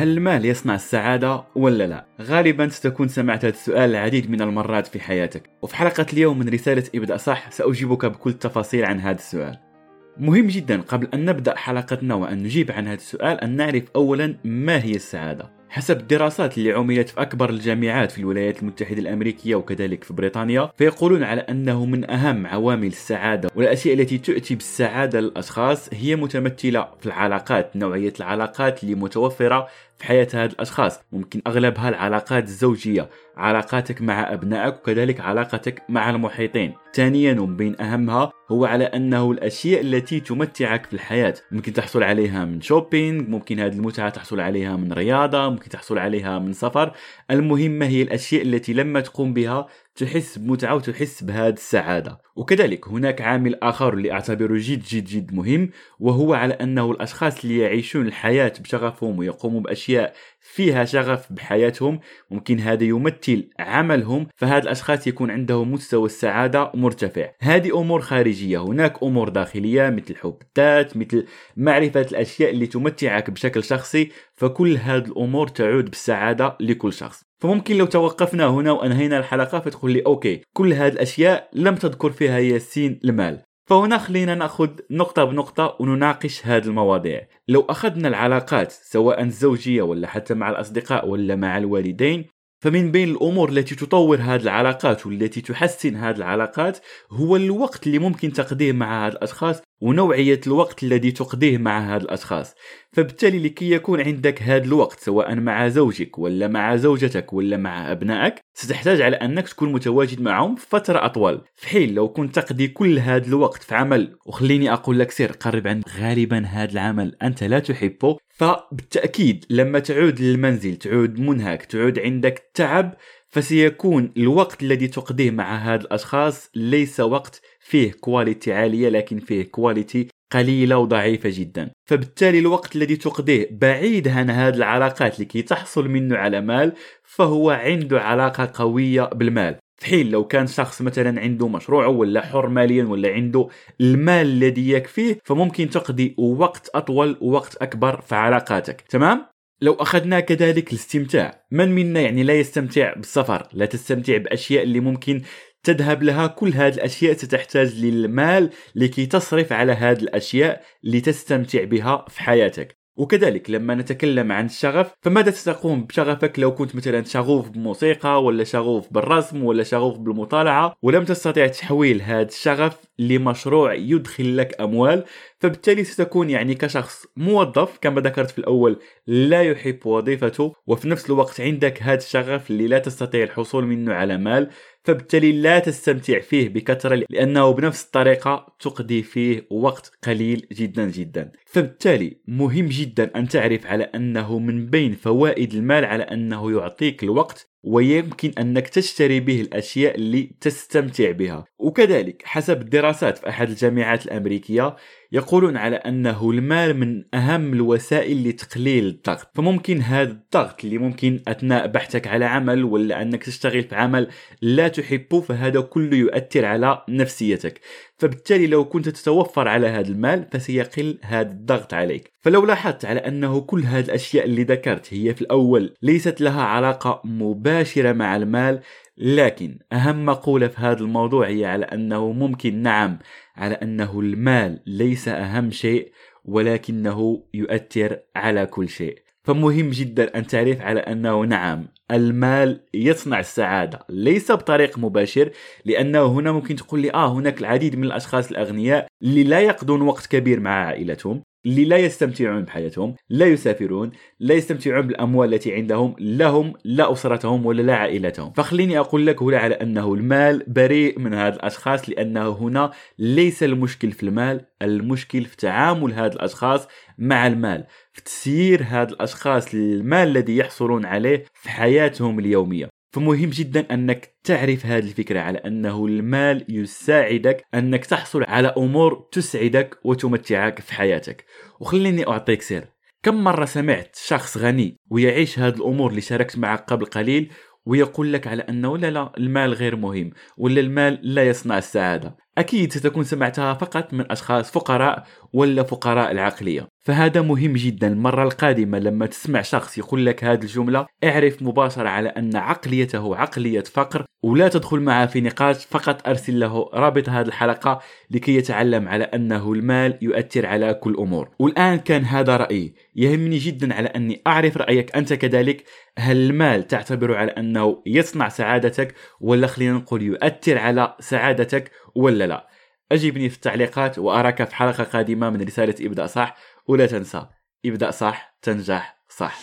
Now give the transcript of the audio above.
هل المال يصنع السعادة ولا لا؟ غالبا ستكون سمعت هذا السؤال العديد من المرات في حياتك. وفي حلقة اليوم من رسالة ابدأ صح سأجيبك بكل التفاصيل عن هذا السؤال. مهم جدا قبل أن نبدأ حلقتنا وأن نجيب عن هذا السؤال أن نعرف أولا ما هي السعادة. حسب الدراسات اللي عملت في أكبر الجامعات في الولايات المتحدة الأمريكية وكذلك في بريطانيا فيقولون على أنه من أهم عوامل السعادة والأشياء التي تؤتي بالسعادة للأشخاص هي متمثلة في العلاقات نوعية العلاقات اللي متوفرة في حياة هاد الأشخاص. ممكن أغلبها العلاقات الزوجية علاقاتك مع أبنائك وكذلك علاقتك مع المحيطين. ثانيا ومن بين أهمها هو على أنه الأشياء التي تمتعك في الحياة. ممكن تحصل عليها من شوبينج ممكن هذه المتعة تحصل عليها من رياضة ممكن تحصل عليها من سفر. المهمة هي الأشياء التي لما تقوم بها تحس بمتعة وتحس بهذه السعادة. وكذلك هناك عامل آخر اللي أعتبره جد جد جد مهم وهو على أنه الأشخاص اللي يعيشون الحياة بشغفهم ويقوموا بأشياء فيها شغف بحياتهم ممكن هذا يمثل عملهم فهاد الأشخاص يكون عندهم مستوى السعادة مرتفع. هذه أمور خارجية هناك أمور داخلية مثل حب الذات مثل معرفة الأشياء اللي تمتعك بشكل شخصي فكل هذه الأمور تعود بالسعادة لكل شخص. فممكن لو توقفنا هنا وأنهينا الحلقة فتقول لي أوكي كل هذه الأشياء لم تذكر فيها ياسين المال. فهنا خلينا نأخذ نقطة بنقطة ونناقش هذه المواضيع. لو أخذنا العلاقات سواء الزوجية ولا حتى مع الأصدقاء ولا مع الوالدين فمن بين الأمور التي تطور هذه العلاقات والتي تحسن هذه العلاقات هو الوقت اللي ممكن تقضيه مع هذه الأشخاص ونوعية الوقت الذي تقضيه مع هذه الأشخاص. فبالتالي لكي يكون عندك هذا الوقت سواء مع زوجك ولا مع زوجتك ولا مع أبنائك ستحتاج على أنك تكون متواجد معهم فترة أطول. في حين لو كنت تقضي كل هذا الوقت في عمل وخليني أقول لك سير قرب عن غالبا هذا العمل أنت لا تحبه فبالتأكيد لما تعود للمنزل تعود منهك تعود عندك تعب فسيكون الوقت الذي تقضيه مع هذا الأشخاص ليس وقت فيه quality عالية لكن فيه quality قليلة وضعيفة جدا. فبالتالي الوقت الذي تقضيه بعيد عن هذه العلاقات لكي تحصل منه على مال فهو عنده علاقة قوية بالمال. في حين لو كان شخص مثلا عنده مشروع ولا حر ماليا ولا عنده المال الذي يكفيه فممكن تقضي وقت أطول ووقت أكبر في علاقاتك. تمام؟ لو أخذنا كذلك الاستمتاع من منا يعني لا يستمتع بالسفر لا تستمتع بأشياء اللي ممكن تذهب لها كل هذه الأشياء ستحتاج للمال لكي تصرف على هذه الأشياء لتستمتع بها في حياتك. وكذلك لما نتكلم عن الشغف فماذا ستقوم بشغفك لو كنت مثلا شغوف بالموسيقى ولا شغوف بالرسم ولا شغوف بالمطالعة؟ ولم تستطع تحويل هذا الشغف لمشروع يدخل لك أموال فبالتالي ستكون يعني كشخص موظف كما ذكرت في الأول لا يحب وظيفته وفي نفس الوقت عندك هذا الشغف اللي لا تستطيع الحصول منه على مال فبالتالي لا تستمتع فيه بكثرة لأنه بنفس الطريقة تقضي فيه وقت قليل جدا جدا. فبالتالي مهم جدا أن تعرف على أنه من بين فوائد المال على أنه يعطيك الوقت ويمكن أنك تشتري به الأشياء اللي تستمتع بها. وكذلك حسب الدراسات في أحد الجامعات الأمريكية يقولون على أنه المال من أهم الوسائل لتقليل الضغط. فممكن هذا الضغط اللي ممكن أثناء بحثك على عمل ولا أنك تشتغل في عمل لا تحبه فهذا كله يؤثر على نفسيتك. فبالتالي لو كنت تتوفر على هذا المال فسيقل هذا الضغط عليك. فلو لاحظت على أنه كل هذه الأشياء اللي ذكرت هي في الأول ليست لها علاقة مباشرة مع المال لكن أهم مقولة في هذا الموضوع هي على أنه ممكن نعم على أنه المال ليس أهم شيء ولكنه يؤثر على كل شيء. فمهم جدا أن تعرف على أنه نعم المال يصنع السعادة ليس بطريق مباشر لأنه هنا ممكن تقول لي آه هناك العديد من الأشخاص الأغنياء اللي لا يقضون وقت كبير مع عائلتهم. اللي لا يستمتعون بحياتهم لا يسافرون لا يستمتعون بالأموال التي عندهم لهم لا أسرتهم ولا لا عائلتهم. فخليني أقول لك هنا على أنه المال بريء من هذا الأشخاص لأنه هنا ليس المشكل في المال المشكل في تعامل هذا الأشخاص مع المال في تسيير هذا الأشخاص للمال الذي يحصلون عليه في حياتهم اليومية. فمهم جدا أنك تعرف هذه الفكرة على أنه المال يساعدك أنك تحصل على أمور تسعدك وتمتعك في حياتك. وخليني أعطيك سر. كم مرة سمعت شخص غني ويعيش هذه الأمور اللي شاركت معك قبل قليل ويقول لك على أنه لا لا المال غير مهم ولا المال لا يصنع السعادة؟ أكيد ستكون سمعتها فقط من أشخاص فقراء ولا فقراء العقلية. فهذا مهم جدا. المرة القادمة لما تسمع شخص يقول لك هذه الجملة اعرف مباشرة على أن عقليته عقلية فقر ولا تدخل معه في نقاش فقط أرسل له رابط هذه الحلقة لكي يتعلم على أنه المال يؤثر على كل أمور. والآن كان هذا رأيي. يهمني جدا على أني أعرف رأيك أنت كذلك. هل المال تعتبر على أنه يصنع سعادتك ولا خلينا نقول يؤثر على سعادتك ولا لا؟ أجبني في التعليقات وأراك في حلقة قادمة من رسالة إبدأ صح. ولا تنسى. ابدأ صح تنجح صح.